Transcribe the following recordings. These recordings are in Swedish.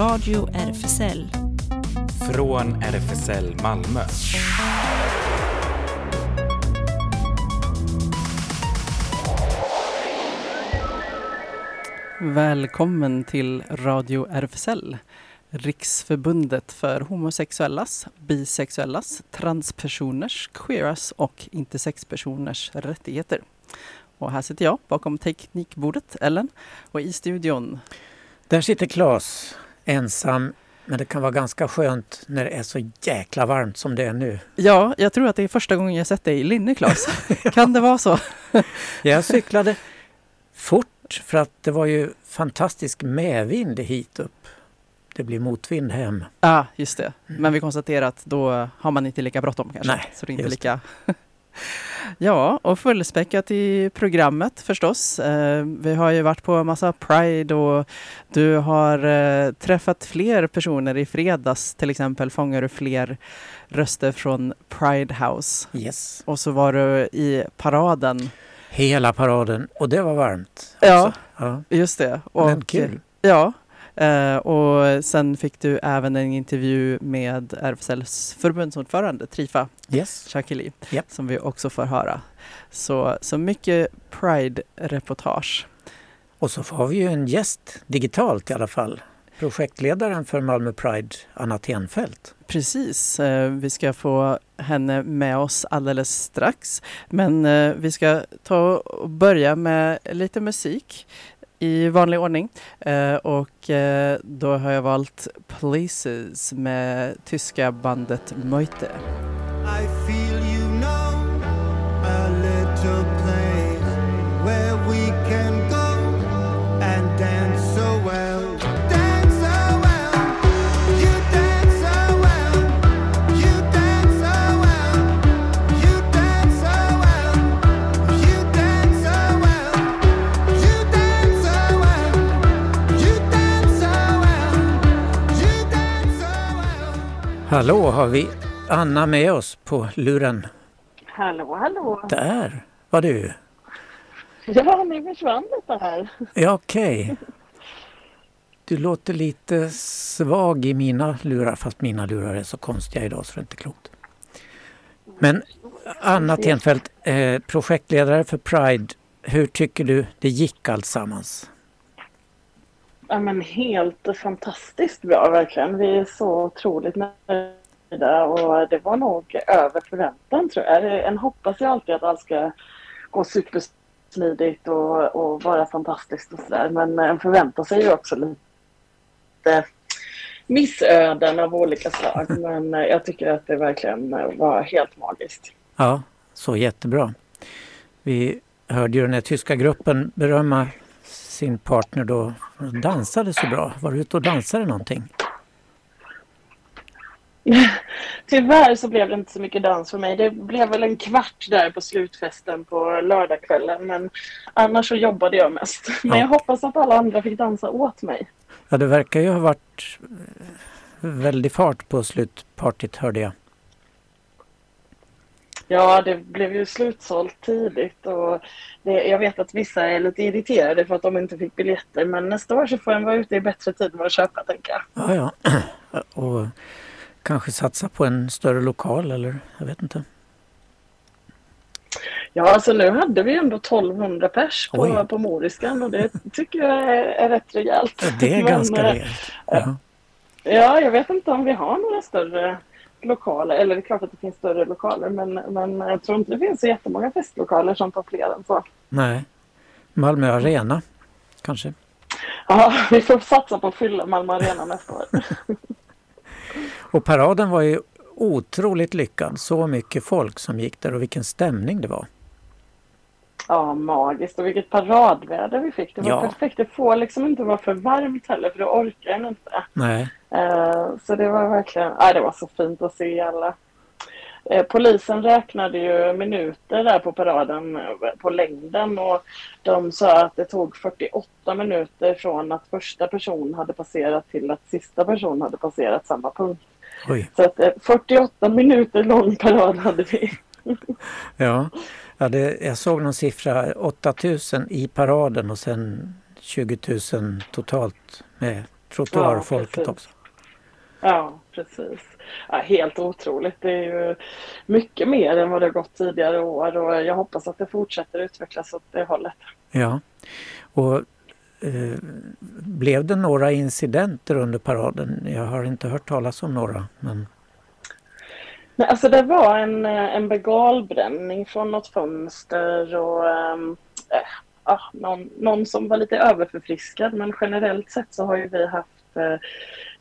Radio RFSL. Från RFSL Malmö. Välkommen till Radio RFSL. Riksförbundet för homosexuellas, bisexuellas, transpersoners, queeras och intersexpersoners rättigheter. Och här sitter jag bakom teknikbordet, Ellen, och i studion. Där sitter Claes, ensam, men det kan vara ganska skönt när det är så jäkla varmt som det är nu. Ja, jag tror att det är första gången jag sett dig i linne, Claes. kan det vara så? jag cyklade fort för att det var ju fantastisk medvind hit upp. Det blir motvind hem. Ja, ah, just det. Men vi konstaterar att då har man inte lika bråttom kanske. Nej, så det är inte lika... Ja, och fullspäckat i programmet förstås. Eh, vi har ju varit på massa Pride och du har eh, träffat fler personer i fredags. Till exempel fångar du fler röster från Pride House. Yes. Och så var du i paraden. Hela paraden och det var varmt. Ja, ja. just det. Och, Men kul. Ja, Uh, och sen fick du även en intervju med RFSLs förbundsordförande Trifa yes. Shakili yep. som vi också får höra. Så, så mycket Pride-reportage. Och så får vi ju en gäst digitalt i alla fall. Projektledaren för Malmö Pride, Anna Tenfelt. Precis, uh, vi ska få henne med oss alldeles strax. Men uh, vi ska ta och börja med lite musik i vanlig ordning. Uh, och uh, då har jag valt Places med tyska bandet Meute. Hallå, har vi Anna med oss på luren? Hallå, hallå! Där var du! Ja, ni försvann lite här. Ja, okej. Okay. Du låter lite svag i mina lurar, fast mina lurar är så konstiga idag så det är inte klokt. Men Anna Tenfelt, eh, projektledare för Pride. Hur tycker du det gick alltsammans? Ja, men helt fantastiskt bra verkligen. Vi är så otroligt nöjda och det var nog över förväntan tror jag. En hoppas ju alltid att allt ska gå supersmidigt och, och vara fantastiskt och sådär. Men en förväntar sig ju också lite missöden av olika slag. Men jag tycker att det verkligen var helt magiskt. Ja, så jättebra. Vi hörde ju den här tyska gruppen berömma sin partner då dansade så bra. Var du ute och dansade någonting? Tyvärr så blev det inte så mycket dans för mig. Det blev väl en kvart där på slutfesten på lördagskvällen. Men annars så jobbade jag mest. Men jag hoppas att alla andra fick dansa åt mig. Ja, det verkar ju ha varit väldig fart på slutpartyt hörde jag. Ja, det blev ju slutsålt tidigt och det, jag vet att vissa är lite irriterade för att de inte fick biljetter men nästa år så får en vara ute i bättre tid med att köpa tänker jag. Ja, ja. Och kanske satsa på en större lokal eller jag vet inte. Ja, alltså nu hade vi ändå 1200 pers på, på Moriskan och det tycker jag är, är rätt rejält. Det är men, ganska eh, rejält. Ja. ja, jag vet inte om vi har några större lokaler, eller det är klart att det finns större lokaler men, men jag tror inte det finns så jättemånga festlokaler som tar fler än så. Nej. Malmö Arena kanske? Ja, vi får satsa på att fylla Malmö Arena nästa år. och paraden var ju otroligt lyckad. Så mycket folk som gick där och vilken stämning det var. Ja, magiskt. Och vilket paradväder vi fick. Det var ja. perfekt. Det får liksom inte vara för varmt heller för då orkar en inte. Nej. Uh, så det var verkligen, uh, det var så fint att se alla. Uh, polisen räknade ju minuter där på paraden eh, på längden och de sa att det tog 48 minuter från att första person hade passerat till att sista person hade passerat samma punkt. Oj. Så att 48 minuter lång parad hade vi. ja, ja det, jag såg någon siffra, 8000 i paraden och sen 20 000 totalt med trottoarfolket Ja, också. Ja, precis. Ja, helt otroligt. Det är ju mycket mer än vad det gått tidigare år och jag hoppas att det fortsätter utvecklas åt det hållet. Ja. Och eh, blev det några incidenter under paraden? Jag har inte hört talas om några. Men... Nej, alltså det var en, eh, en begalbränning från något fönster och eh, ja, någon, någon som var lite överförfriskad men generellt sett så har ju vi haft eh,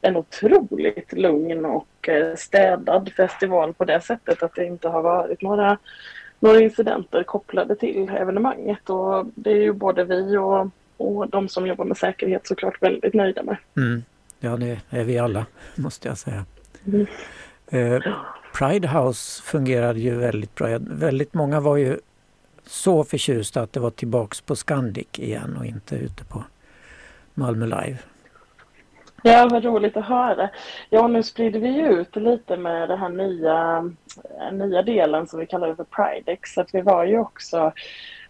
en otroligt lugn och eh, städad festival på det sättet att det inte har varit några, några incidenter kopplade till evenemanget och det är ju både vi och, och de som jobbar med säkerhet såklart väldigt nöjda med. Mm. Ja, det är vi alla, måste jag säga. Mm. Eh, Pride House fungerade ju väldigt bra. Väldigt många var ju så förtjusta att det var tillbaks på Scandic igen och inte ute på Malmö Live. Ja, vad roligt att höra. Ja, nu sprider vi ju ut lite med den här nya, nya delen som vi kallar för Pridex. Så att vi var ju också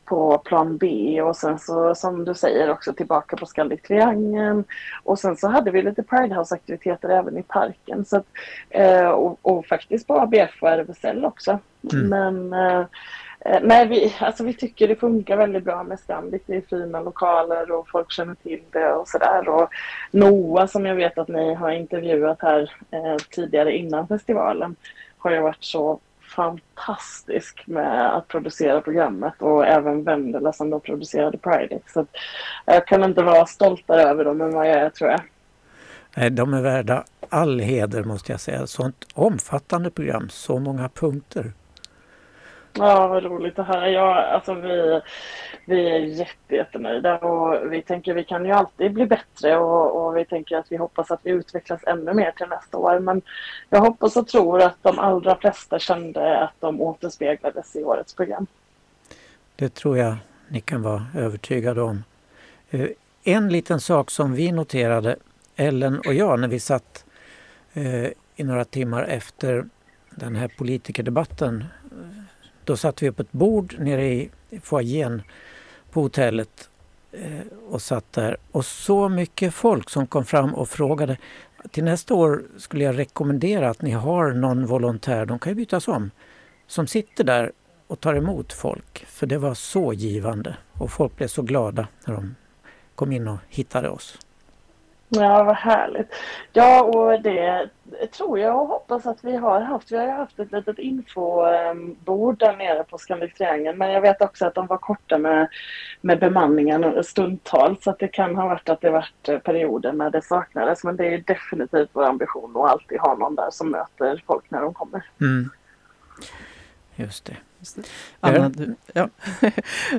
på plan B och sen så som du säger också tillbaka på Scandic Triangeln. Och sen så hade vi lite Pride House-aktiviteter även i parken. Så att, eh, och, och faktiskt på ABF och RFSL också. Mm. Men eh, Eh, Nej, vi, alltså vi tycker det funkar väldigt bra med Scandic. Det är fina lokaler och folk känner till det och sådär. Och Noah som jag vet att ni har intervjuat här eh, tidigare innan festivalen har ju varit så fantastisk med att producera programmet och även Vendela som då producerade Pride. Så jag kan inte vara stoltare över dem än vad jag är tror jag. Nej, De är värda all heder måste jag säga. Sånt omfattande program, så många punkter. Ja, vad roligt att höra. Ja, alltså vi, vi är jätte, jättenöjda och vi tänker vi kan ju alltid bli bättre och, och vi tänker att vi hoppas att vi utvecklas ännu mer till nästa år. Men jag hoppas och tror att de allra flesta kände att de återspeglades i årets program. Det tror jag ni kan vara övertygade om. Eh, en liten sak som vi noterade, Ellen och jag, när vi satt eh, i några timmar efter den här politikerdebatten. Då satt vi upp ett bord nere i foajén på hotellet eh, och satt där. Och så mycket folk som kom fram och frågade. Till nästa år skulle jag rekommendera att ni har någon volontär, de kan ju bytas om, som sitter där och tar emot folk. För det var så givande och folk blev så glada när de kom in och hittade oss. Ja, vad härligt. Ja, och det tror jag och hoppas att vi har haft. Vi har ju haft ett litet infobord där nere på Scandic Triangeln. Men jag vet också att de var korta med, med bemanningen stundtals. Så att det kan ha varit att det varit eh, perioder när det saknades. Men det är definitivt vår ambition att alltid ha någon där som möter folk när de kommer. Mm. Just det. Anna, du, ja.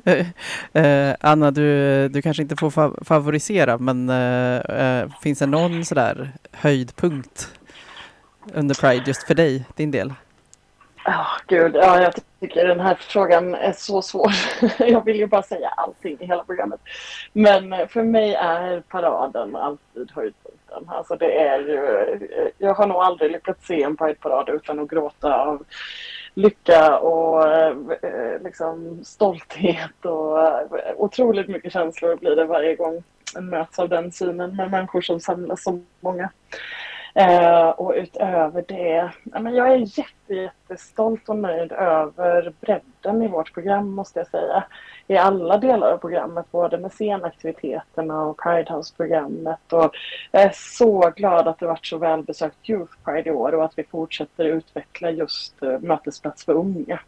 Eh, Anna du, du kanske inte får fa- favorisera men eh, eh, finns det någon sådär höjdpunkt under Pride just för dig, din del? Ja, gud. Ja, jag tycker den här frågan är så svår. Jag vill ju bara säga allting i hela programmet. Men eh, för mig är paraden alltid höjdpunkten. Alltså det är ju, jag har nog aldrig lyckats se en Pride-parad utan att gråta av lycka och eh, liksom stolthet och eh, otroligt mycket känslor blir det varje gång en möts av den synen med människor som samlas så många. Eh, och utöver det, men jag är jätte, jättestolt och nöjd över bredden i vårt program måste jag säga. I alla delar av programmet, både med scenaktiviteterna och Pridehouse-programmet. Och jag är så glad att det varit så välbesökt Youth Pride i år och att vi fortsätter utveckla just eh, mötesplats för unga.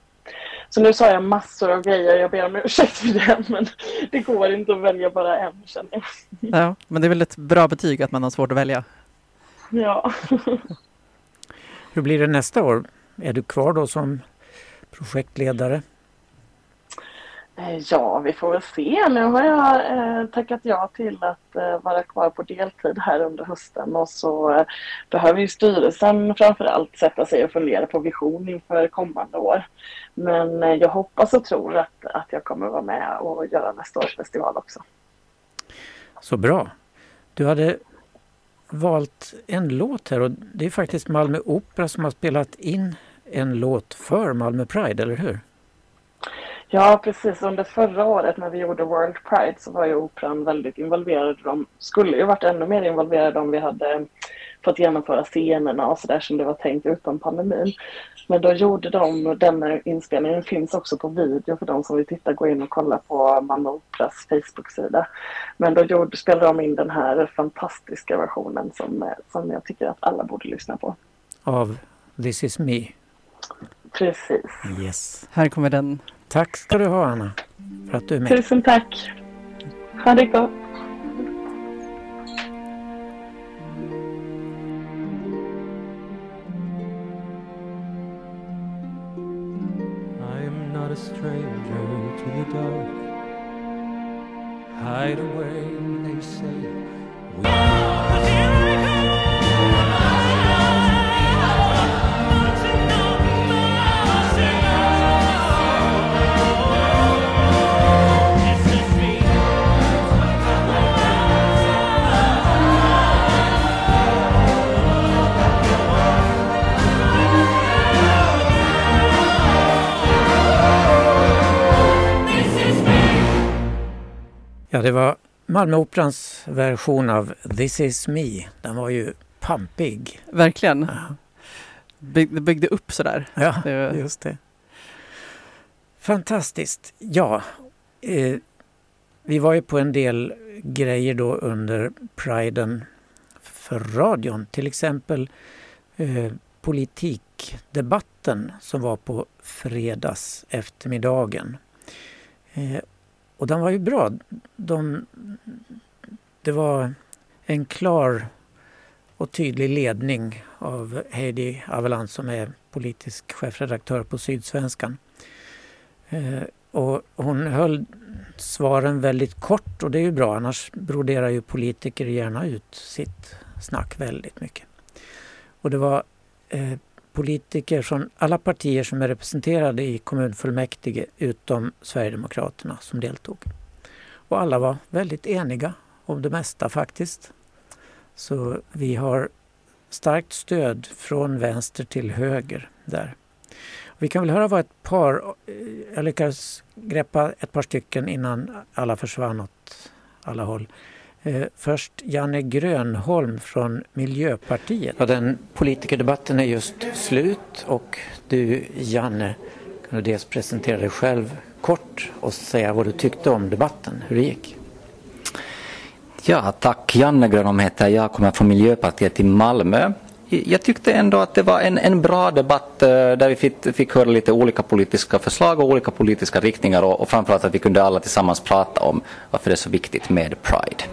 Så nu sa jag massor av grejer, jag ber om ursäkt för det, men det går inte att välja bara en känner jag. Ja, men det är väl ett bra betyg att man har svårt att välja. Ja. Hur blir det nästa år? Är du kvar då som projektledare? Eh, Ja, vi får väl se. Nu har jag eh, tackat ja till att eh, vara kvar på deltid här under hösten och så eh, behöver ju styrelsen framför allt sätta sig och fundera på vision inför kommande år. Men eh, jag hoppas och tror att, att jag kommer vara med och göra nästa års festival också. Så bra. Du hade valt en låt här och det är faktiskt Malmö Opera som har spelat in en låt för Malmö Pride, eller hur? Ja, precis. Under förra året när vi gjorde World Pride så var ju Operan väldigt involverad. De skulle ju varit ännu mer involverade om vi hade fått genomföra scenerna och sådär som det var tänkt utan pandemin. Men då gjorde de, denna inspelningen finns också på video för de som vill titta, gå in och kolla på Malmö Operas Facebook-sida. Men då gjorde, spelade de in den här fantastiska versionen som, som jag tycker att alla borde lyssna på. Av This is me? Precis. Yes. Här kommer den. Tack ska du ha Anna för att du är med. Tusen tack. Ha det gott. A stranger to the dark. Hide away, they say. We Ja, det var Malmö Operans version av This is me. Den var ju pampig. Verkligen. Ja, Byg, det byggde upp sådär. ja Det var- just det. Fantastiskt. Ja, eh, vi var ju på en del grejer då under priden för radion. Till exempel eh, politikdebatten som var på fredags eftermiddagen. Eh, och den var ju bra. De, det var en klar och tydlig ledning av Heidi Aveland som är politisk chefredaktör på Sydsvenskan. Eh, och hon höll svaren väldigt kort och det är ju bra annars broderar ju politiker gärna ut sitt snack väldigt mycket. Och det var eh, politiker från alla partier som är representerade i kommunfullmäktige utom Sverigedemokraterna som deltog. Och alla var väldigt eniga om det mesta faktiskt. Så vi har starkt stöd från vänster till höger där. Vi kan väl höra vad ett par, eh, jag lyckades greppa ett par stycken innan alla försvann åt alla håll. Eh, först Janne Grönholm från Miljöpartiet. Ja, den politikerdebatten är just slut och du Janne, kan du dels presentera dig själv kort och säga vad du tyckte om debatten, hur det gick? Ja, tack. Janne Grönholm heter jag, kommer från Miljöpartiet i Malmö. Jag tyckte ändå att det var en, en bra debatt eh, där vi fick, fick höra lite olika politiska förslag och olika politiska riktningar och, och framförallt att vi kunde alla tillsammans prata om varför det är så viktigt med Pride.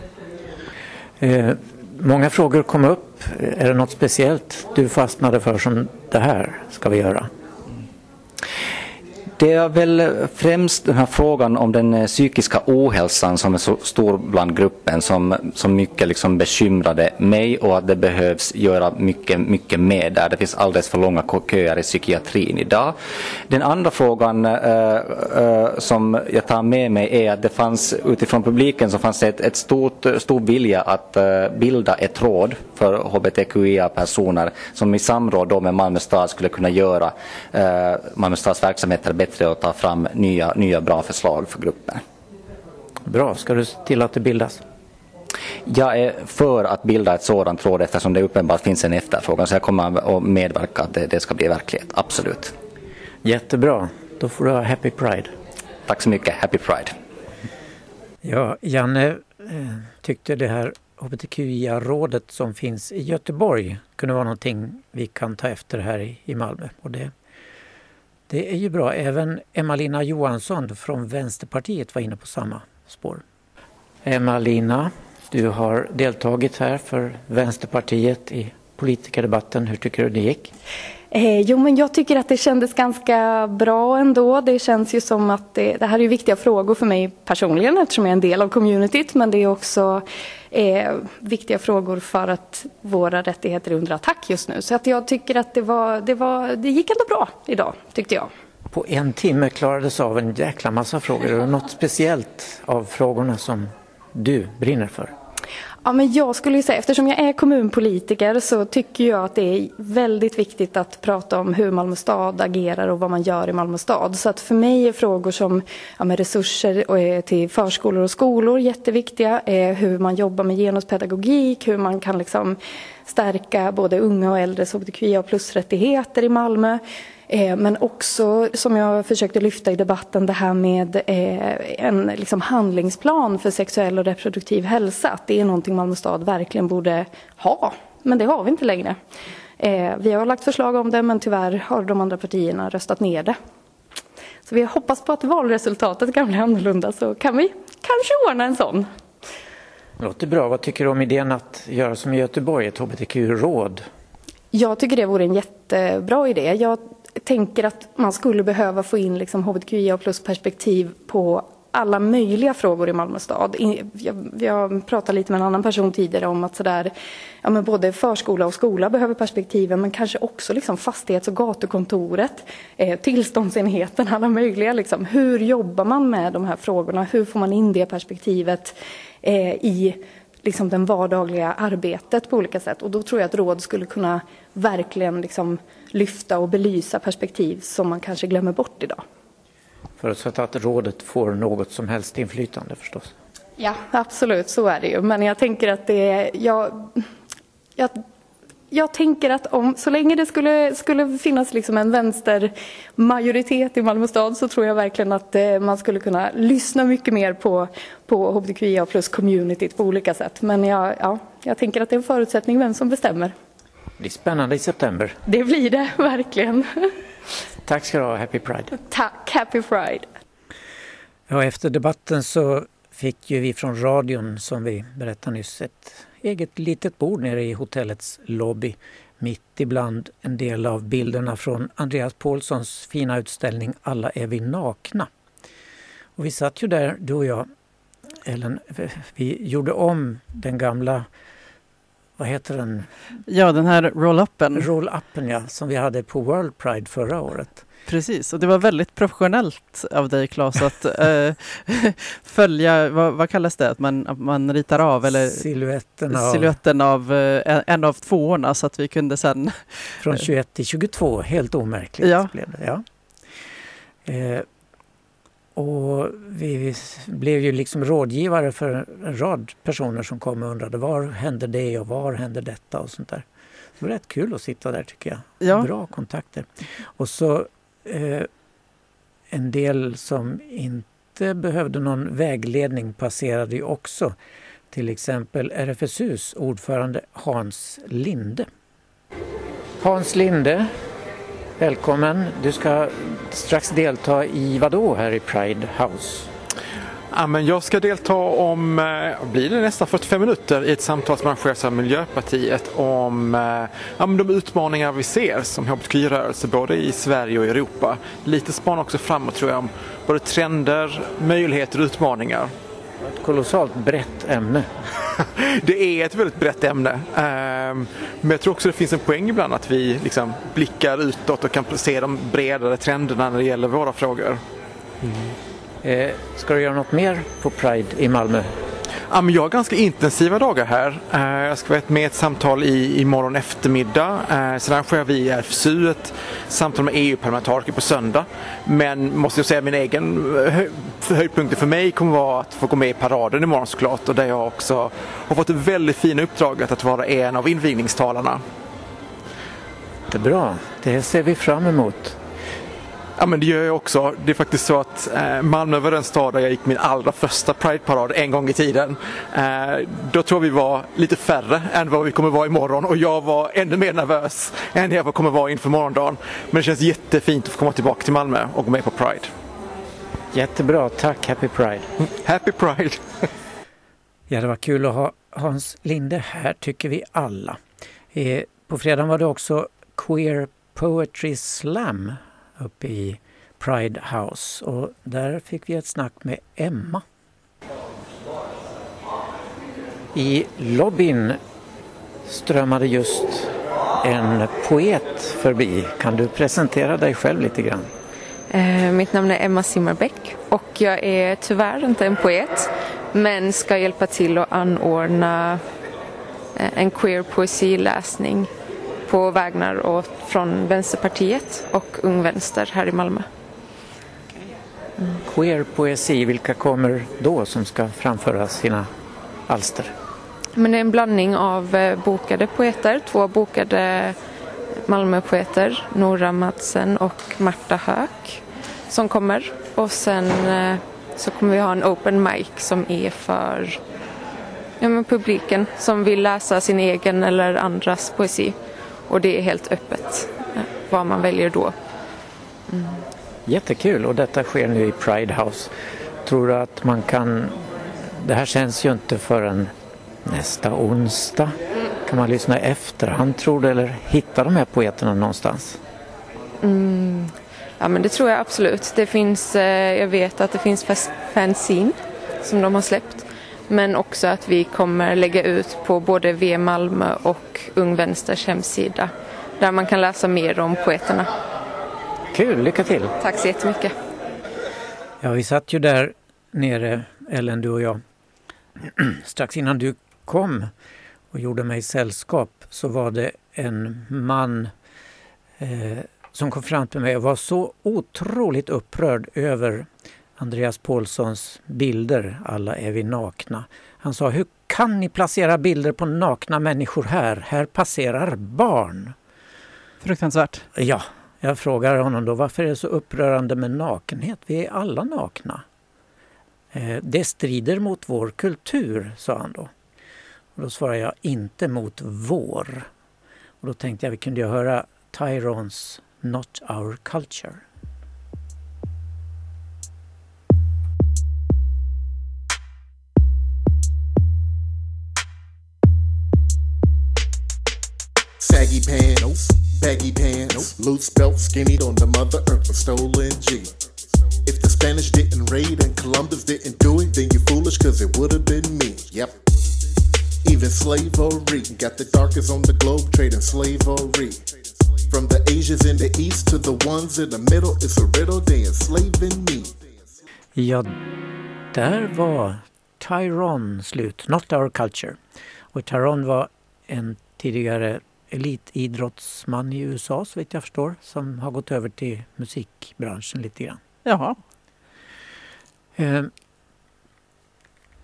Eh, många frågor kom upp. Eh, är det något speciellt du fastnade för som det här ska vi göra? Det är väl främst den här frågan om den eh, psykiska ohälsan som är så stor bland gruppen som, som mycket liksom bekymrade mig och att det behövs göra mycket, mycket mer där. Det finns alldeles för långa köer i psykiatrin idag. Den andra frågan eh, eh, som jag tar med mig är att det fanns utifrån publiken så fanns det ett, ett stort, stor vilja att eh, bilda ett råd för hbtqia-personer som i samråd då med Malmö stad skulle kunna göra eh, Malmö stads verksamheter bättre och ta fram nya, nya bra förslag för gruppen. Bra, ska du se till att det bildas? Jag är för att bilda ett sådant råd eftersom det uppenbart finns en efterfrågan så jag kommer att medverka att det, det ska bli verklighet, absolut. Jättebra, då får du ha Happy Pride. Tack så mycket, Happy Pride. Ja, Janne eh, tyckte det här hbtqia-rådet som finns i Göteborg kunde vara någonting vi kan ta efter här i, i Malmö. Och det, det är ju bra. Även Emma-Lina Johansson från Vänsterpartiet var inne på samma spår. Emma-Lina, du har deltagit här för Vänsterpartiet i politikerdebatten. Hur tycker du det gick? Eh, jo, men jag tycker att det kändes ganska bra ändå. Det känns ju som att det, det här är viktiga frågor för mig personligen eftersom jag är en del av communityt. Men det är också eh, viktiga frågor för att våra rättigheter är under attack just nu. Så att jag tycker att det, var, det, var, det gick ändå bra idag, tyckte jag. På en timme klarades av en jäkla massa frågor. Är det något speciellt av frågorna som du brinner för? Ja, men jag skulle ju säga, eftersom jag är kommunpolitiker så tycker jag att det är väldigt viktigt att prata om hur Malmö stad agerar och vad man gör i Malmö stad. Så att för mig är frågor som ja, med resurser eh, till förskolor och skolor jätteviktiga. Eh, hur man jobbar med genuspedagogik, hur man kan liksom stärka både unga och äldres hbtqia plus-rättigheter i Malmö. Eh, men också, som jag försökte lyfta i debatten, det här med eh, en liksom handlingsplan för sexuell och reproduktiv hälsa. Att det är någonting Malmö stad verkligen borde ha. Men det har vi inte längre. Eh, vi har lagt förslag om det, men tyvärr har de andra partierna röstat ner det. Så vi hoppas på att valresultatet kan bli annorlunda, så kan vi kanske ordna en sån. Låter bra. Vad tycker du om idén att göra som i Göteborg, ett hbtq-råd? Jag tycker det vore en jättebra idé. Jag tänker att man skulle behöva få in liksom hbtqia plus perspektiv på alla möjliga frågor i Malmö stad. Jag, jag pratade lite med en annan person tidigare om att sådär, ja, men både förskola och skola behöver perspektiven men kanske också liksom fastighets och gatukontoret, eh, tillståndsenheten, alla möjliga. Liksom. Hur jobbar man med de här frågorna? Hur får man in det perspektivet eh, i liksom, det vardagliga arbetet på olika sätt? Och då tror jag att råd skulle kunna verkligen liksom, lyfta och belysa perspektiv som man kanske glömmer bort idag. Förutsatt att rådet får något som helst inflytande förstås. Ja, absolut, så är det ju. Men jag tänker att det är... Jag, jag, jag tänker att om, så länge det skulle, skulle finnas liksom en vänstermajoritet i Malmö stad så tror jag verkligen att eh, man skulle kunna lyssna mycket mer på, på hbtqia plus communityt på olika sätt. Men jag, ja, jag tänker att det är en förutsättning vem som bestämmer. Det blir spännande i september. Det blir det, verkligen. Tack ska du ha, Happy Pride. Tack, Happy Pride. Ja, efter debatten så fick ju vi från radion, som vi berättade nyss, ett eget litet bord nere i hotellets lobby mitt ibland en del av bilderna från Andreas Paulssons fina utställning Alla är vi nakna. Och vi satt ju där, du och jag, Ellen, vi gjorde om den gamla vad heter den? Ja, den här roll-upen. Roll-upen ja, som vi hade på World Pride förra året. Precis, och det var väldigt professionellt av dig Claes att äh, följa, vad, vad, kallas det, att man, att man ritar av eller siluetten av, siluetten av äh, en av tvåorna så att vi kunde sen... Från 21 till 22, helt omärkligt ja. blev det. Ja. Eh, och vi blev ju liksom rådgivare för en rad personer som kom och undrade var hände det och var hände detta och sånt där. Det var rätt kul att sitta där tycker jag. Ja. Bra kontakter. Och så eh, en del som inte behövde någon vägledning passerade ju också. Till exempel RFSUs ordförande Hans Linde. Hans Linde Välkommen. Du ska strax delta i vad då här i Pride House? Ja, men jag ska delta om, eh, blir det nästan 45 minuter i ett samtal som arrangeras av Miljöpartiet om eh, ja, men de utmaningar vi ser som hbtqi-rörelse både i Sverige och Europa. Lite spana också framåt tror jag om både trender, möjligheter och utmaningar. Kolossalt brett ämne. det är ett väldigt brett ämne. Ehm, men jag tror också det finns en poäng ibland att vi liksom blickar utåt och kan se de bredare trenderna när det gäller våra frågor. Mm. Ska du göra något mer på Pride i Malmö? Ja, men jag har ganska intensiva dagar här. Eh, jag ska vara med i ett samtal i, imorgon eftermiddag. Eh, Sen arrangerar vi i RFSU ett samtal med EU-parlamentariker på söndag. Men måste jag säga min egen eh, höjdpunkt för mig kommer vara att få gå med i paraden imorgon såklart och där jag också har fått det väldigt fina uppdraget att vara en av invigningstalarna. Det är bra, det ser vi fram emot. Ja men det gör jag också. Det är faktiskt så att eh, Malmö var den stad där jag gick min allra första Pride-parad en gång i tiden. Eh, då tror vi var lite färre än vad vi kommer vara imorgon och jag var ännu mer nervös än jag kommer vara inför morgondagen. Men det känns jättefint att få komma tillbaka till Malmö och gå med på Pride. Jättebra, tack Happy Pride. Happy Pride. ja, det var kul att ha Hans Linde här tycker vi alla. Eh, på fredagen var det också Queer Poetry Slam uppe i Pride House och där fick vi ett snack med Emma. I lobbyn strömmade just en poet förbi. Kan du presentera dig själv lite grann? Eh, mitt namn är Emma Simmerbäck och jag är tyvärr inte en poet men ska hjälpa till att anordna eh, en queer poesiläsning på vägnar och från Vänsterpartiet och Ung Vänster här i Malmö. Queer poesi, vilka kommer då som ska framföra sina alster? Men det är en blandning av eh, bokade poeter, två bokade Malmöpoeter, Nora Madsen och Marta Höök som kommer. Och sen eh, så kommer vi ha en open mic som är för ja, men publiken som vill läsa sin egen eller andras poesi. Och det är helt öppet eh, vad man väljer då. Mm. Jättekul och detta sker nu i Pride House. Tror du att man kan... Det här känns ju inte förrän nästa onsdag. Kan man lyssna i efterhand tror du eller hitta de här poeterna någonstans? Mm. Ja men det tror jag absolut. Det finns, eh, jag vet att det finns fanzine som de har släppt. Men också att vi kommer lägga ut på både V Malmö och Ung Vänsters hemsida. Där man kan läsa mer om poeterna. Kul, lycka till! Tack så jättemycket! Ja, vi satt ju där nere, Ellen, du och jag, strax innan du kom och gjorde mig sällskap så var det en man eh, som kom fram till mig och var så otroligt upprörd över Andreas Paulssons bilder Alla är vi nakna. Han sa, hur kan ni placera bilder på nakna människor här? Här passerar barn. Fruktansvärt. Ja, jag frågar honom då, varför är det så upprörande med nakenhet? Vi är alla nakna. Eh, det strider mot vår kultur, sa han då. Och då svarar jag, inte mot vår. Och då tänkte jag vi kunde höra Tyrons Not Our Culture. Loose belt skinnied on the mother earth, a stolen G. If the Spanish didn't raid and Columbus didn't do it, then you're foolish cause it would have been me. Yep. Even slavery got the darkest on the globe trading slavery. From the Asians in the east to the ones in the middle, it's a riddle they enslaving me. Ja, där var Tyrone slut, Not Our Culture. Och Tyrone var en tidigare elitidrottsman i USA så vitt jag förstår som har gått över till musikbranschen lite grann. Jaha. Eh,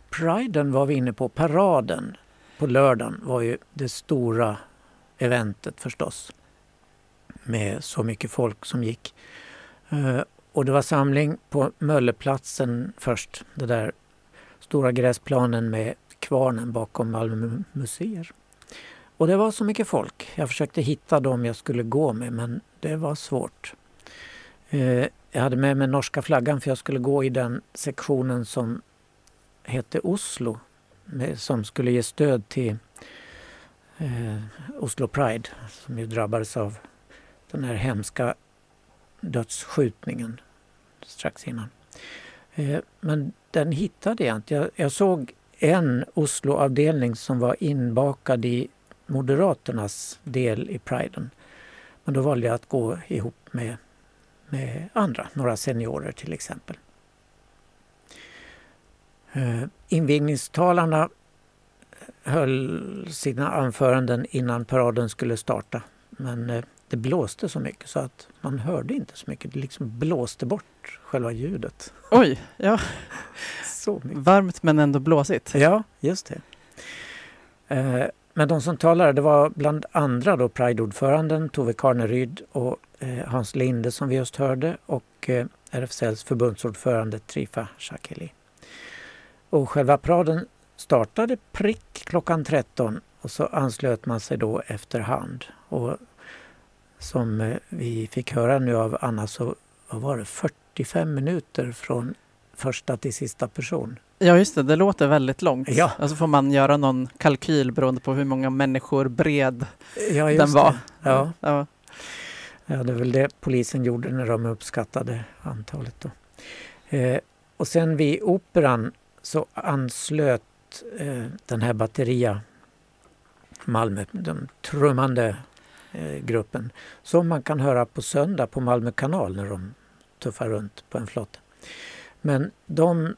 Priden var vi inne på, paraden på lördagen var ju det stora eventet förstås. Med så mycket folk som gick. Eh, och det var samling på Mölleplatsen först, det där stora gräsplanen med kvarnen bakom Malmö museer. Och det var så mycket folk. Jag försökte hitta dem jag skulle gå med men det var svårt. Eh, jag hade med mig norska flaggan för jag skulle gå i den sektionen som hette Oslo som skulle ge stöd till eh, Oslo Pride som ju drabbades av den här hemska dödsskjutningen strax innan. Eh, men den hittade jag inte. Jag, såg en Osloavdelning som var inbakad i Moderaternas del i Priden. Men då valde jag att gå ihop med, med andra, några seniorer till exempel. Eh, invigningstalarna höll sina anföranden innan paraden skulle starta. Men eh, det blåste så mycket så att man hörde inte så mycket. Det liksom blåste bort själva ljudet. Oj, ja. Så mycket. Varmt men ändå blåsigt. Ja, just det. Men de som talade det var bland andra då Pride-ordföranden Tove Karneryd och eh, Hans Linde som vi just hörde och eh, RFSLs förbundsordförande Trifa Shakeli. Och själva Praden startade prick klockan 13 och så anslöt man sig då efterhand. Och som eh, vi fick höra nu av Anna så var det 45 minuter från första till sista person. Ja just det, det låter väldigt långt. Ja. Alltså får man göra någon kalkyl beroende på hur många människor bred ja, den var. Det. Ja. Ja. ja, det är väl det polisen gjorde när de uppskattade antalet. Då. Eh, och sen vid Operan så anslöt eh, den här batteria Malmö, den trummande eh, gruppen, som man kan höra på söndag på Malmö kanal när de tuffar runt på en flotte. Men de,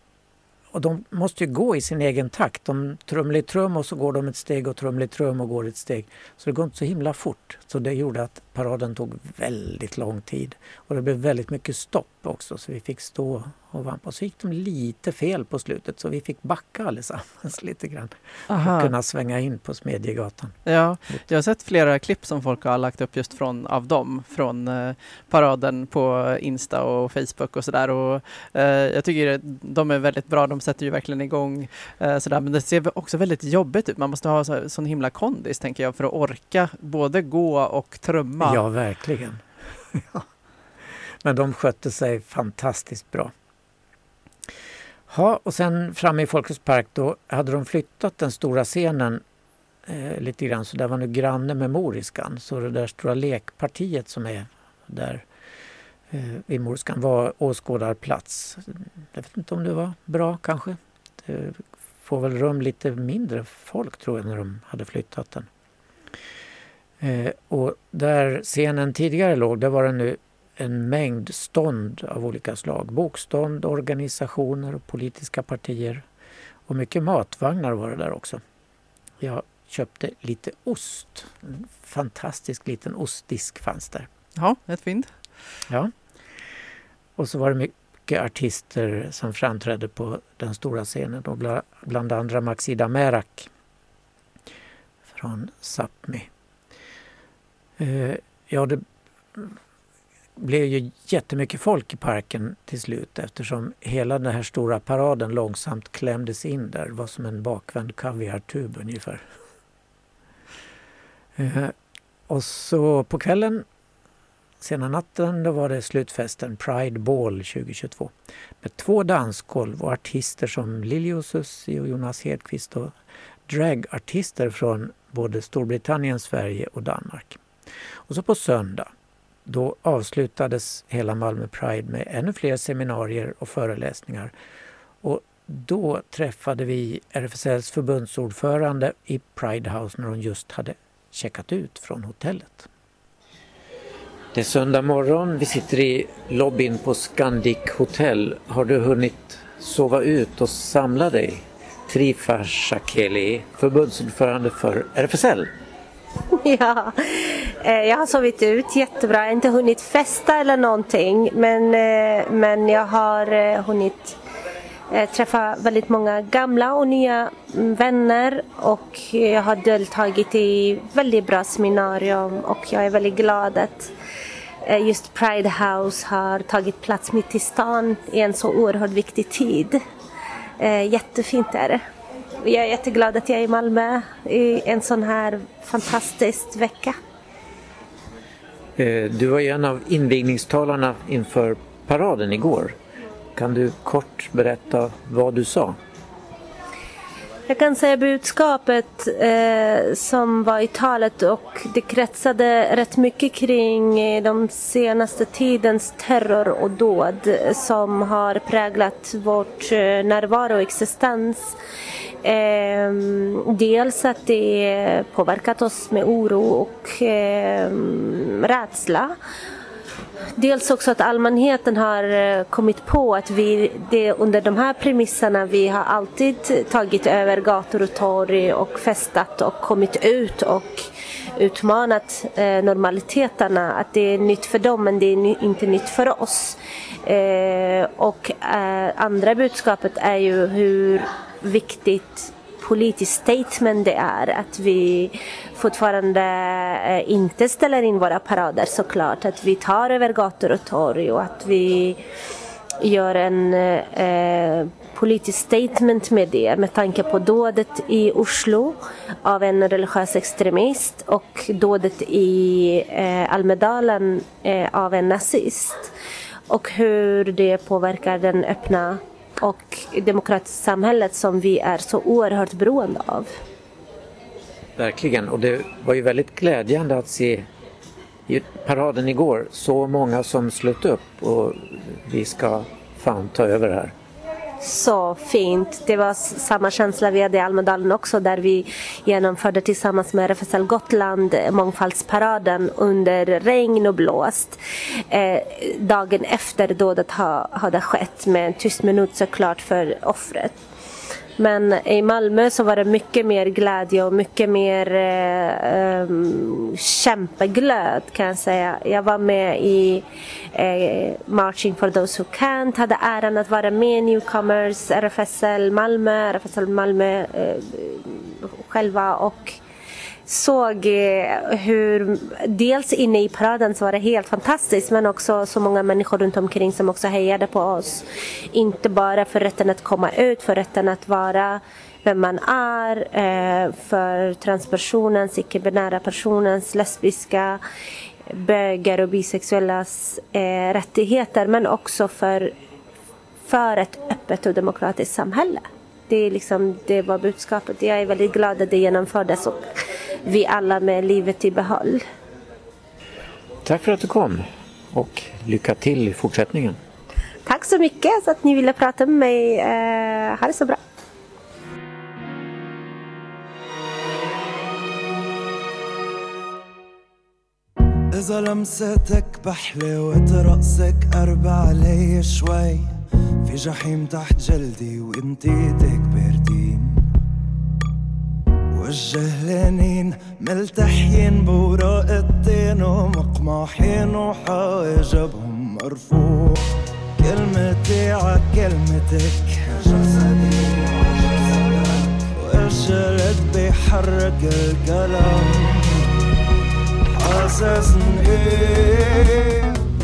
och de måste ju gå i sin egen takt. De trumlar trum och så går de ett steg och trumlar trum och går ett steg. Så det går inte så himla fort. Så det gjorde att paraden tog väldigt lång tid. Och det blev väldigt mycket stopp också så vi fick stå och vampa. Så gick de lite fel på slutet så vi fick backa allesammans lite grann. Aha. att kunna svänga in på Smedjegatan. Ja, jag har sett flera klipp som folk har lagt upp just från, av dem från eh, paraden på Insta och Facebook och sådär. Och eh, jag tycker de är väldigt bra. De sätter ju verkligen igång eh, sådär. Men det ser också väldigt jobbigt ut. Man måste ha så, sån himla kondis tänker jag för att orka både gå och trumma. Ja, verkligen. Men de skötte sig fantastiskt bra. Ja, och sen framme i Folkets park då hade de flyttat den stora scenen eh, lite grann så där var nu granne med Moriskan. Så det där stora lekpartiet som är där eh, vid Moriskan var åskådarplats. Jag vet inte om det var bra kanske. Det får väl rum lite mindre folk tror jag när de hade flyttat den. Eh, och där scenen tidigare låg, där var det nu en mängd stånd av olika slag. Bokstånd, organisationer och politiska partier. Och mycket matvagnar var det där också. Jag köpte lite ost. En fantastisk liten ostdisk fanns där. Ja, ett fynd. Ja. Och så var det mycket artister som framträdde på den stora scenen. Och bland, bland andra Maxida Merak från Sápmi. Eh, ja, det blev ju jättemycket folk i parken till slut eftersom hela den här stora paraden långsamt klämdes in där. Det var som en bakvänd kaviartub ungefär. Eh, och så på kvällen, sena natten, då var det slutfesten Pride Ball 2022 med två dansgolv och artister som Lili Susi och Jonas Hedqvist och dragartister från både Storbritannien, Sverige och Danmark. Och så på söndag då avslutades hela Malmö Pride med ännu fler seminarier och föreläsningar. Och då träffade vi RFSLs förbundsordförande i Pride House när hon just hade checkat ut från hotellet. Det är söndag morgon. Vi sitter i lobbyn på Scandic Hotel. Har du hunnit sova ut och samla dig? Trifa Shakeli, förbundsordförande för RFSL. Ja, eh, jag har sovit ut jättebra. Jag har inte hunnit festa eller någonting men, eh, men jag har eh, hunnit träffa väldigt många gamla och nya mm, vänner och jag har deltagit i väldigt bra seminarium och jag är väldigt glad att just Pride House har tagit plats mitt i stan i en så oerhört viktig tid. Jättefint är det. Jag är jätteglad att jag är i Malmö i en sån här fantastisk vecka. Eh, du var ju en av invigningstalarna inför paraden igår. Kan du kort berätta vad du sa? Jag kan säga budskapet eh, som var i talet och det kretsade rätt mycket kring eh, de senaste tidens terror och dåd som har präglat vårt eh, närvaro och existens. Eh, dels att det påverkat oss med oro och eh, rädsla. Dels också att allmänheten har eh, kommit på att vi det under de här premisserna vi har alltid tagit över gator och torg och festat och kommit ut och utmanat eh, normaliteterna. Att det är nytt för dem men det är inte nytt för oss. Eh, och eh, andra budskapet är ju hur viktigt politiskt statement det är att vi fortfarande eh, inte ställer in våra parader såklart. Att vi tar över gator och torg och att vi gör en eh, politisk statement med det med tanke på dådet i Oslo av en religiös extremist och dådet i eh, Almedalen eh, av en nazist. Och hur det påverkar den öppna och demokratiskt samhället som vi är så oerhört beroende av. Verkligen, och det var ju väldigt glädjande att se i paraden igår så många som slöt upp och vi ska fan ta över här så fint. Det var samma känsla vi hade i Almedalen också där vi genomförde tillsammans med RFSL Gotland mångfaldsparaden under regn och blåst. Eh, dagen efter dådet ha, hade skett med en tyst minut såklart för offret. Men i Malmö så var det mycket mer glädje och mycket mer eh, um, kämpeglöd kan jag säga. Jag var med i eh, Marching for those who can't, hade äran att vara med i Newcomers, RFSL Malmö, RFSL Malmö eh, själva och såg eh, hur dels inne i paraden så var det helt fantastiskt men också så många människor runt omkring som också hejade på oss. Inte bara för rätten att komma ut, för rätten att vara vem man är, eh, för transpersonens, icke-binära personens, lesbiska, bögar och bisexuellas eh, rättigheter men också för, för ett öppet och demokratiskt samhälle. Det, är liksom, det var budskapet. Jag är väldigt glad att det genomfördes och vi alla med livet i behåll. Tack för att du kom och lycka till i fortsättningen. Tack så mycket så att ni ville prata med mig. Eh, ha det så bra. إذا لمستك بحلاوة رقصك قرب علي شوي في جحيم تحت جلدي وانتي ايدك باردين والجهلانين ملتحين بوراق الطين ومقمحين وحاجبهم مرفوع. كلمتي ع كلمتك. جسدي وجلد بيحرك الكلام. حاسسني.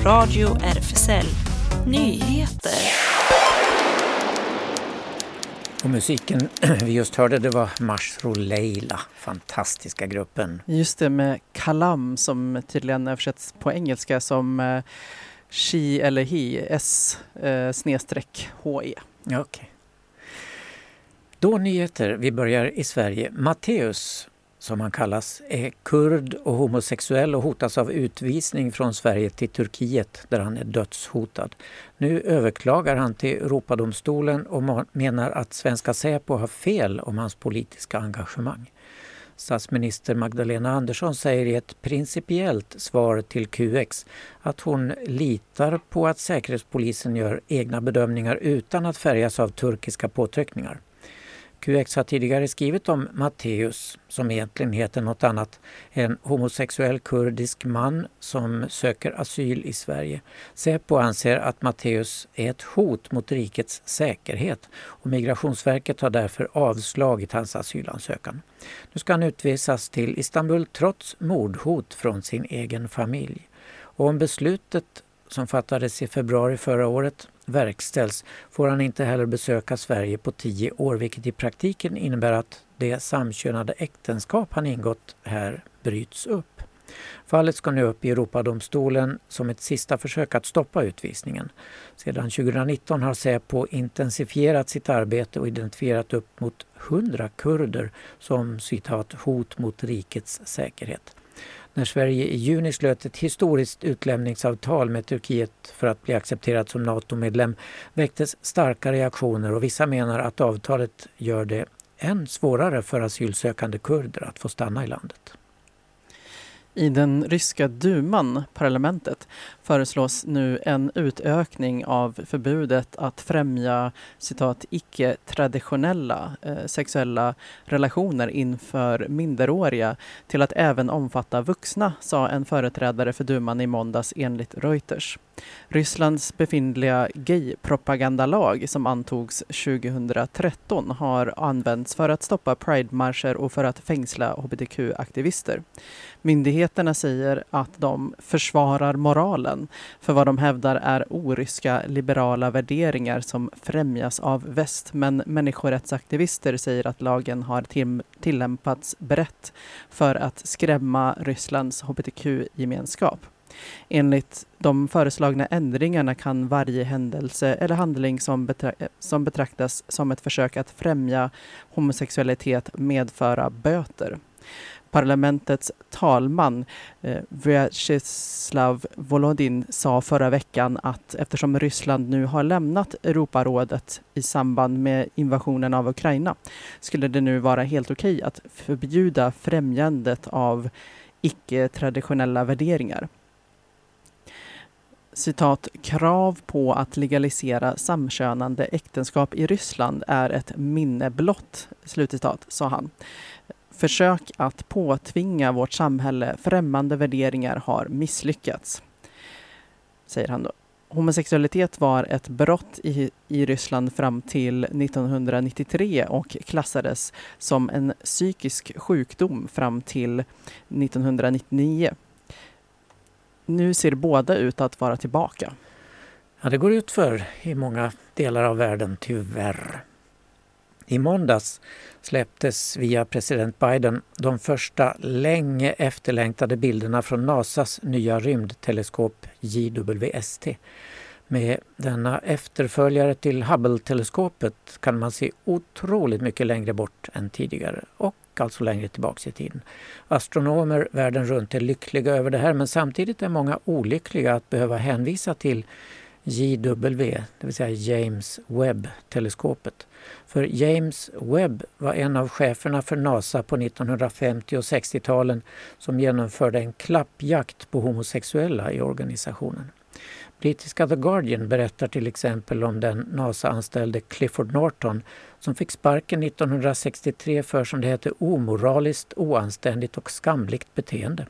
راديو RFSL Nyheter Och musiken vi just hörde det var Mashro Leila, fantastiska gruppen. Just det med Kalam som tydligen översätts på engelska som eh, She eller He, S eh, snedstreck HE. Okej. Okay. Då nyheter. Vi börjar i Sverige. Matteus som han kallas, är kurd och homosexuell och hotas av utvisning från Sverige till Turkiet där han är dödshotad. Nu överklagar han till Europadomstolen och menar att svenska Säpo har fel om hans politiska engagemang. Statsminister Magdalena Andersson säger i ett principiellt svar till QX att hon litar på att Säkerhetspolisen gör egna bedömningar utan att färgas av turkiska påtryckningar. QX har tidigare skrivit om Matteus, som egentligen heter något annat, en homosexuell kurdisk man som söker asyl i Sverige. Säpo anser att Matteus är ett hot mot rikets säkerhet och Migrationsverket har därför avslagit hans asylansökan. Nu ska han utvisas till Istanbul trots mordhot från sin egen familj. Och om beslutet som fattades i februari förra året verkställs får han inte heller besöka Sverige på tio år vilket i praktiken innebär att det samkönade äktenskap han ingått här bryts upp. Fallet ska nu upp i Europadomstolen som ett sista försök att stoppa utvisningen. Sedan 2019 har Säpo intensifierat sitt arbete och identifierat upp mot 100 kurder som citat hot mot rikets säkerhet när Sverige i juni slöt ett historiskt utlämningsavtal med Turkiet för att bli accepterat som NATO-medlem väcktes starka reaktioner och vissa menar att avtalet gör det än svårare för asylsökande kurder att få stanna i landet. I den ryska duman, parlamentet, föreslås nu en utökning av förbudet att främja citat icke-traditionella eh, sexuella relationer inför minderåriga till att även omfatta vuxna, sa en företrädare för duman i måndags enligt Reuters. Rysslands befintliga gay-propagandalag som antogs 2013 har använts för att stoppa pridemarscher och för att fängsla hbtq-aktivister. Myndigheterna säger att de försvarar moralen för vad de hävdar är oryska liberala värderingar som främjas av väst. Men människorättsaktivister säger att lagen har tillämpats brett för att skrämma Rysslands hbtq-gemenskap. Enligt de föreslagna ändringarna kan varje händelse eller handling som, betra som betraktas som ett försök att främja homosexualitet medföra böter. Parlamentets talman eh, Vyacheslav Volodin sa förra veckan att eftersom Ryssland nu har lämnat Europarådet i samband med invasionen av Ukraina skulle det nu vara helt okej att förbjuda främjandet av icke-traditionella värderingar citat, krav på att legalisera samkönande äktenskap i Ryssland är ett minne blott, slutcitat, sa han. Försök att påtvinga vårt samhälle främmande värderingar har misslyckats, säger han då. Homosexualitet var ett brott i, i Ryssland fram till 1993 och klassades som en psykisk sjukdom fram till 1999 nu ser båda ut att vara tillbaka. Ja, det går ut för i många delar av världen, tyvärr. I måndags släpptes via president Biden de första länge efterlängtade bilderna från Nasas nya rymdteleskop JWST. Med denna efterföljare till Hubble-teleskopet kan man se otroligt mycket längre bort än tidigare och alltså längre tillbaks i tiden. Astronomer världen runt är lyckliga över det här men samtidigt är många olyckliga att behöva hänvisa till JW, det vill säga James Webb-teleskopet. För James Webb var en av cheferna för NASA på 1950 och 60-talen som genomförde en klappjakt på homosexuella i organisationen. Brittiska The Guardian berättar till exempel om den NASA-anställde Clifford Norton som fick sparken 1963 för, som det hette, omoraliskt, oanständigt och skamligt beteende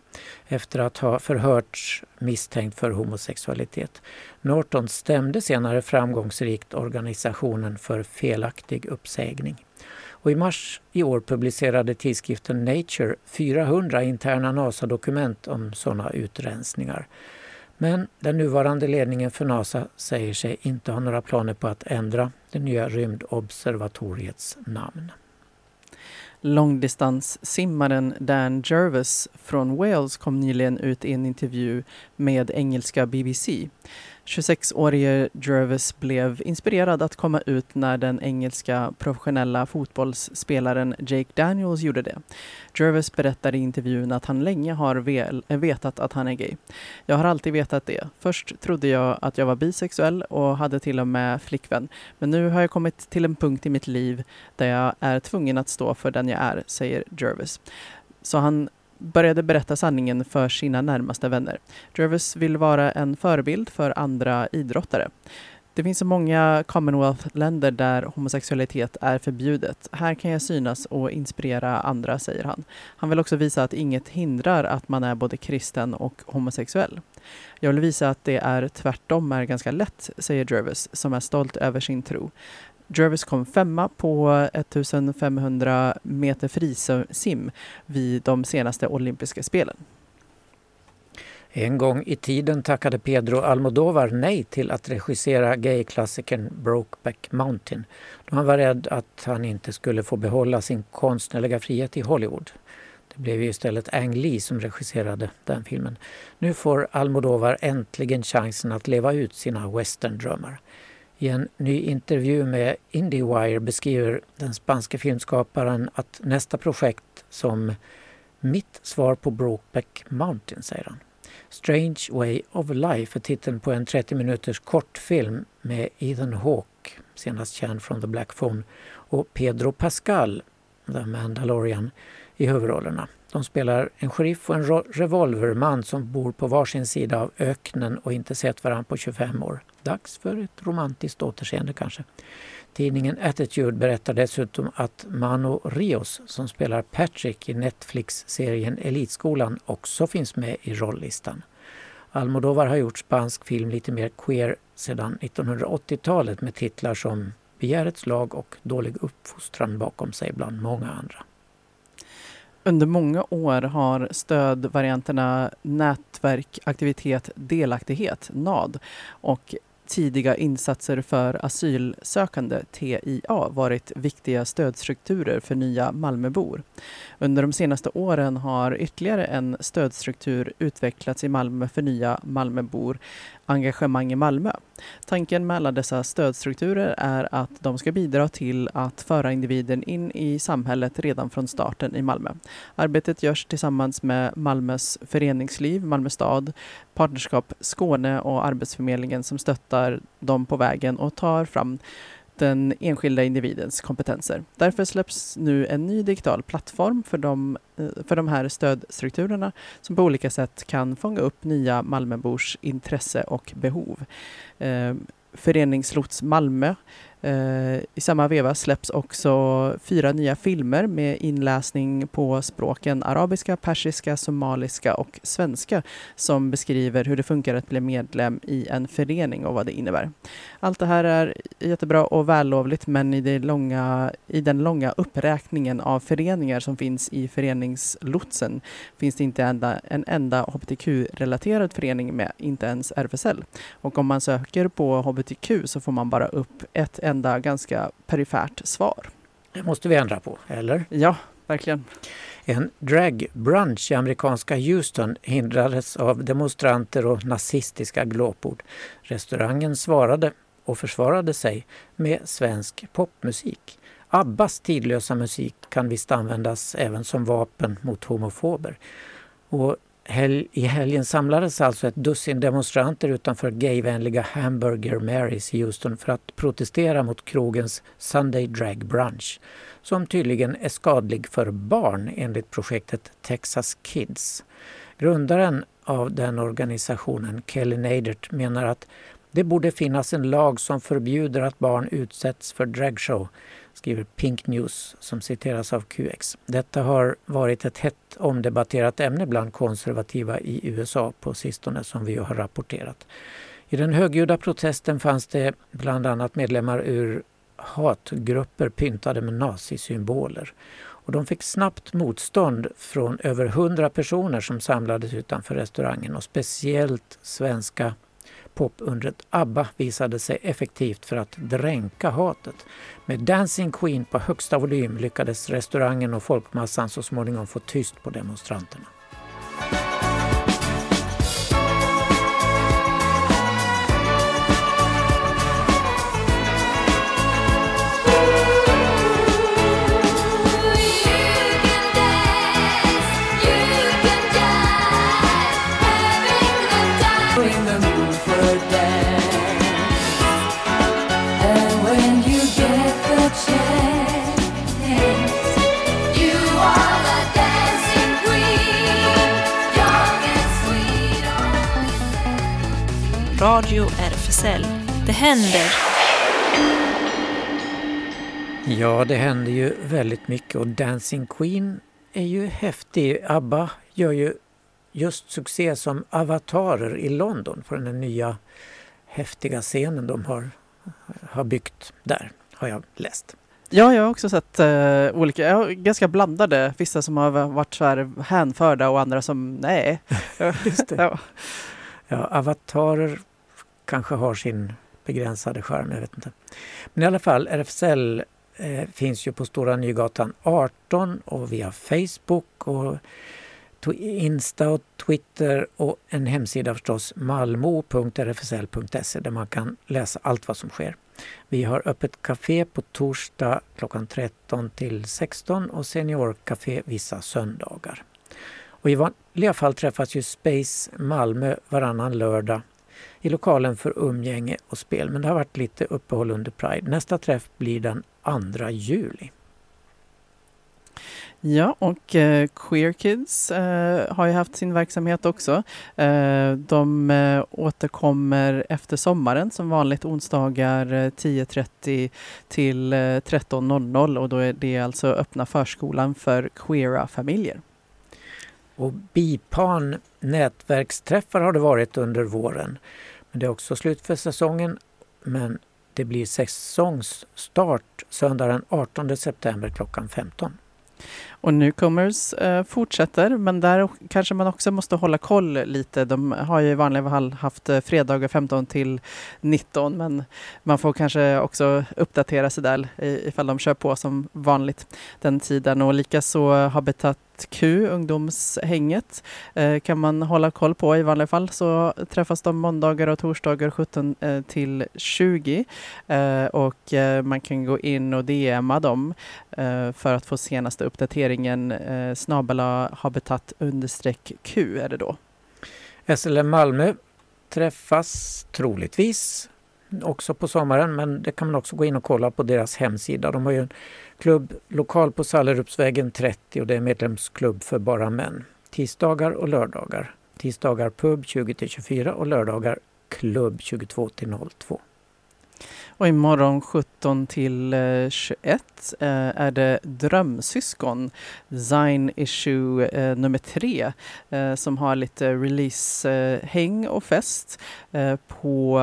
efter att ha förhörts misstänkt för homosexualitet. Norton stämde senare framgångsrikt organisationen för felaktig uppsägning. Och I mars i år publicerade tidskriften Nature 400 interna NASA-dokument om sådana utrensningar. Men den nuvarande ledningen för NASA säger sig inte ha några planer på att ändra det nya rymdobservatoriets namn. Långdistanssimmaren Dan Jervis från Wales kom nyligen ut i en intervju med engelska BBC 26-årige Jervis blev inspirerad att komma ut när den engelska professionella fotbollsspelaren Jake Daniels gjorde det. Jervis berättade i intervjun att han länge har vetat att han är gay. Jag har alltid vetat det. Först trodde jag att jag var bisexuell och hade till och med flickvän. Men nu har jag kommit till en punkt i mitt liv där jag är tvungen att stå för den jag är, säger Jervis. Så han började berätta sanningen för sina närmaste vänner. Jervis vill vara en förebild för andra idrottare. Det finns så många Commonwealth-länder där homosexualitet är förbjudet. Här kan jag synas och inspirera andra, säger han. Han vill också visa att inget hindrar att man är både kristen och homosexuell. Jag vill visa att det är tvärtom är ganska lätt, säger Jervis, som är stolt över sin tro. Jervis kom femma på 1500 meter frisim vid de senaste olympiska spelen. En gång i tiden tackade Pedro Almodovar nej till att regissera gayklassikern Brokeback Mountain då han var rädd att han inte skulle få behålla sin konstnärliga frihet i Hollywood. Det blev ju istället Ang Lee som regisserade den filmen. Nu får Almodovar äntligen chansen att leva ut sina westerndrömmar. I en ny intervju med Indiewire beskriver den spanske filmskaparen att nästa projekt som mitt svar på Brokeback Mountain, säger han. Strange Way of Life är titeln på en 30 minuters kortfilm med Ethan Hawke, senast känd från The Black Phone, och Pedro Pascal, The Mandalorian, i huvudrollerna. De spelar en sheriff och en revolverman som bor på varsin sida av öknen och inte sett varandra på 25 år. Dags för ett romantiskt återseende kanske. Tidningen Attitude berättar dessutom att Mano Rios som spelar Patrick i Netflix-serien Elitskolan också finns med i rollistan. Almodovar har gjort spansk film lite mer queer sedan 1980-talet med titlar som Begärets lag och Dålig uppfostran bakom sig bland många andra. Under många år har stödvarianterna nätverk, aktivitet, delaktighet, NAD och tidiga insatser för asylsökande, TIA, varit viktiga stödstrukturer för nya Malmöbor. Under de senaste åren har ytterligare en stödstruktur utvecklats i Malmö för nya Malmöbor, Engagemang i Malmö. Tanken med alla dessa stödstrukturer är att de ska bidra till att föra individen in i samhället redan från starten i Malmö. Arbetet görs tillsammans med Malmös föreningsliv, Malmö stad, Partnerskap Skåne och Arbetsförmedlingen som stöttar dem på vägen och tar fram den enskilda individens kompetenser. Därför släpps nu en ny digital plattform för de, eh, för de här stödstrukturerna som på olika sätt kan fånga upp nya Malmöbors intresse och behov. Eh, Föreningslots Malmö Eh, I samma veva släpps också fyra nya filmer med inläsning på språken arabiska, persiska, somaliska och svenska som beskriver hur det funkar att bli medlem i en förening och vad det innebär. Allt det här är jättebra och vällovligt men i, det långa, i den långa uppräkningen av föreningar som finns i föreningslotsen finns det inte enda, en enda hbtq-relaterad förening med, inte ens RFSL. Och om man söker på hbtq så får man bara upp ett enda ganska perifert svar. Det måste vi ändra på, eller? Ja, verkligen. En dragbrunch i amerikanska Houston hindrades av demonstranter och nazistiska glåpord. Restaurangen svarade och försvarade sig med svensk popmusik. Abbas tidlösa musik kan visst användas även som vapen mot homofober. Och Hel I helgen samlades alltså ett dussin demonstranter utanför gayvänliga Hamburger Marys i Houston för att protestera mot krogens Sunday Drag Brunch som tydligen är skadlig för barn enligt projektet Texas Kids. Grundaren av den organisationen, Kelly Nadert, menar att det borde finnas en lag som förbjuder att barn utsätts för dragshow skriver Pink News som citeras av QX. Detta har varit ett hett omdebatterat ämne bland konservativa i USA på sistone som vi har rapporterat. I den högljudda protesten fanns det bland annat medlemmar ur hatgrupper pyntade med nazisymboler. Och de fick snabbt motstånd från över hundra personer som samlades utanför restaurangen och speciellt svenska popundret ABBA visade sig effektivt för att dränka hatet. Med Dancing Queen på högsta volym lyckades restaurangen och folkmassan så småningom få tyst på demonstranterna. Radio RFSL. Det händer! Ja, det händer ju väldigt mycket och Dancing Queen är ju häftig. ABBA gör ju just succé som avatarer i London på den här nya häftiga scenen de har, har byggt där, har jag läst. Ja, jag har också sett uh, olika, jag har ganska blandade, vissa som har varit så här hänförda och andra som nej. Just det. ja. ja, avatarer kanske har sin begränsade charm, jag vet inte. Men i alla fall, RFSL eh, finns ju på Stora Nygatan 18 och via Facebook och Insta och Twitter och en hemsida förstås, malmo.rfsl.se där man kan läsa allt vad som sker. Vi har öppet café på torsdag klockan 13 till 16 och seniorcafé vissa söndagar. Och I vanliga fall träffas ju Space Malmö varannan lördag i lokalen för umgänge och spel. Men det har varit lite uppehåll under Pride. Nästa träff blir den 2 juli. Ja, och eh, Queer Kids eh, har ju haft sin verksamhet också. Eh, de eh, återkommer efter sommaren som vanligt onsdagar 10.30 eh, till eh, 13.00 och då är det alltså öppna förskolan för queera familjer. Och BIPAN nätverksträffar har det varit under våren. Men det är också slut för säsongen. Men det blir säsongsstart söndag den 18 september klockan 15. Och Newcomers eh, fortsätter, men där kanske man också måste hålla koll lite. De har ju i vanliga fall haft eh, fredagar 15 till 19, men man får kanske också uppdatera sig där ifall de kör på som vanligt den tiden. Och likaså Habitat Q, ungdomshänget, eh, kan man hålla koll på. I vanliga fall så träffas de måndagar och torsdagar 17 eh, till 20 eh, och man kan gå in och DMa dem för att få senaste uppdateringen snabela habitat understreck Q är det då. SLM Malmö träffas troligtvis också på sommaren men det kan man också gå in och kolla på deras hemsida. De har ju en klubb lokal på Sallerupsvägen 30 och det är medlemsklubb för bara män. Tisdagar och lördagar. Tisdagar pub 20-24 och lördagar klubb 22-02. Och imorgon 17 till eh, 21 eh, är det Drömsyskon, Zine Issue eh, nummer 3 som har lite release-häng och fest på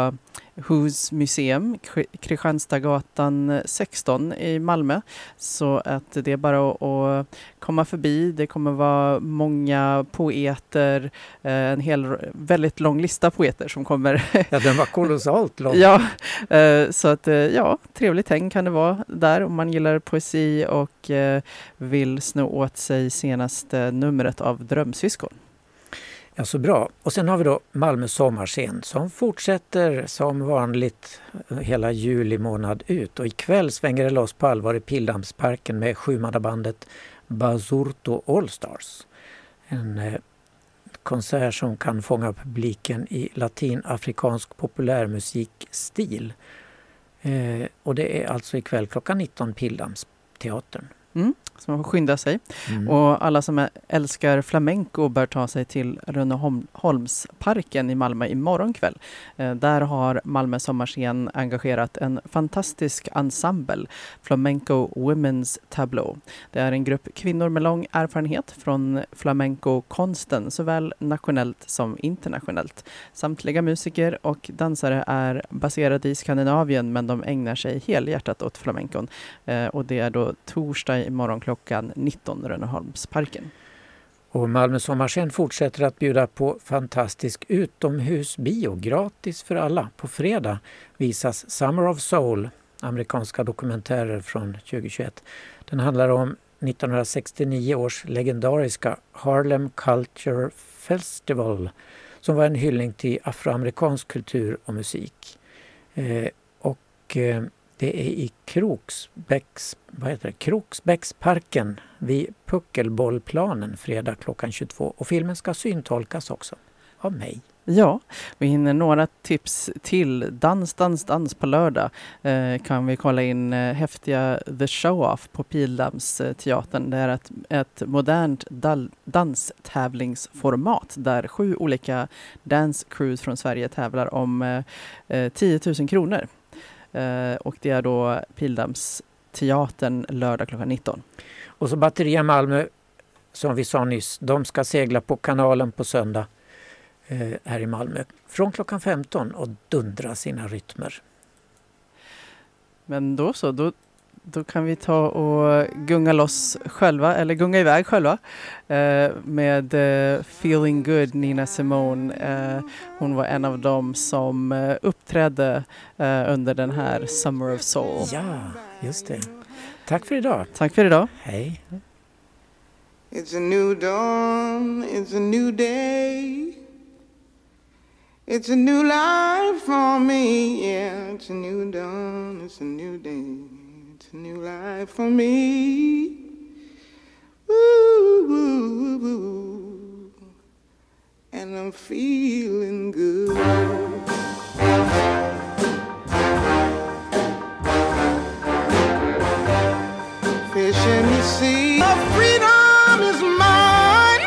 Hus museum, Kristianstadsgatan 16 i Malmö. Så att det är bara att komma förbi. Det kommer vara många poeter, eh, en hel väldigt lång lista poeter som kommer. Ja, den var kolossalt lång. ja, eh, så att eh, ja, trevligt häng kan det vara där om man gillar poesi och vill sno åt sig senaste numret av Drömsyskon. Ja, så bra. Och sen har vi då Malmö sommarscen som fortsätter som vanligt hela juli månad ut. Och ikväll svänger det loss på allvar i Pildammsparken med sjumannabandet Basurto Allstars. En eh, konsert som kan fånga publiken i latinafrikansk populärmusikstil. Eh, och det är alltså ikväll klockan 19 Pildammsteatern. Mm, så man får skynda sig. Mm. Och alla som älskar flamenco bör ta sig till Rönneholmsparken i Malmö imorgon kväll. Eh, där har Malmö sommarscen engagerat en fantastisk ensemble, Flamenco Women's Tableau. Det är en grupp kvinnor med lång erfarenhet från flamenco-konsten, såväl nationellt som internationellt. Samtliga musiker och dansare är baserade i Skandinavien men de ägnar sig helhjärtat åt flamencon. Eh, och det är då torsdag imorgon klockan 19 Rönneholmsparken. Och Malmö Sommarscen fortsätter att bjuda på fantastisk utomhusbio gratis för alla. På fredag visas Summer of Soul, amerikanska dokumentärer från 2021. Den handlar om 1969 års legendariska Harlem Culture Festival som var en hyllning till afroamerikansk kultur och musik. Eh, och eh, det är i Kroksbäcks, vad heter det? Kroksbäcksparken vid Puckelbollplanen fredag klockan 22. Och filmen ska syntolkas också av mig. Ja, vi hinner några tips till. Dans, dans, dans på lördag eh, kan vi kolla in eh, häftiga The Show-Off på Pildammsteatern. Det är ett, ett modernt danstävlingsformat där sju olika dance crews från Sverige tävlar om eh, eh 10 000 kronor. Eh, och det är då Pildammsteatern lördag klockan 19. Och så Batteria Malmö, som vi sa nyss, de ska segla på kanalen på söndag eh, här i Malmö från klockan 15 och dundra sina rytmer. Men då så, då då kan vi ta och gunga loss själva, eller gunga iväg själva eh, med eh, Feeling Good, Nina Simone. Eh, hon var en av dem som eh, uppträdde eh, under den här Summer of Soul. Ja, just det. Tack för idag. Tack för idag. Hej. It's a new dawn, it's a new day. It's a new life for me, yeah. It's a new dawn, it's a new day. A new life for me. Ooh, ooh, ooh, and I'm feeling good. Fish in the sea, freedom is mine,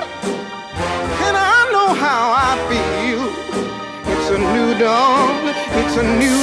and I know how I feel. It's a new dawn, it's a new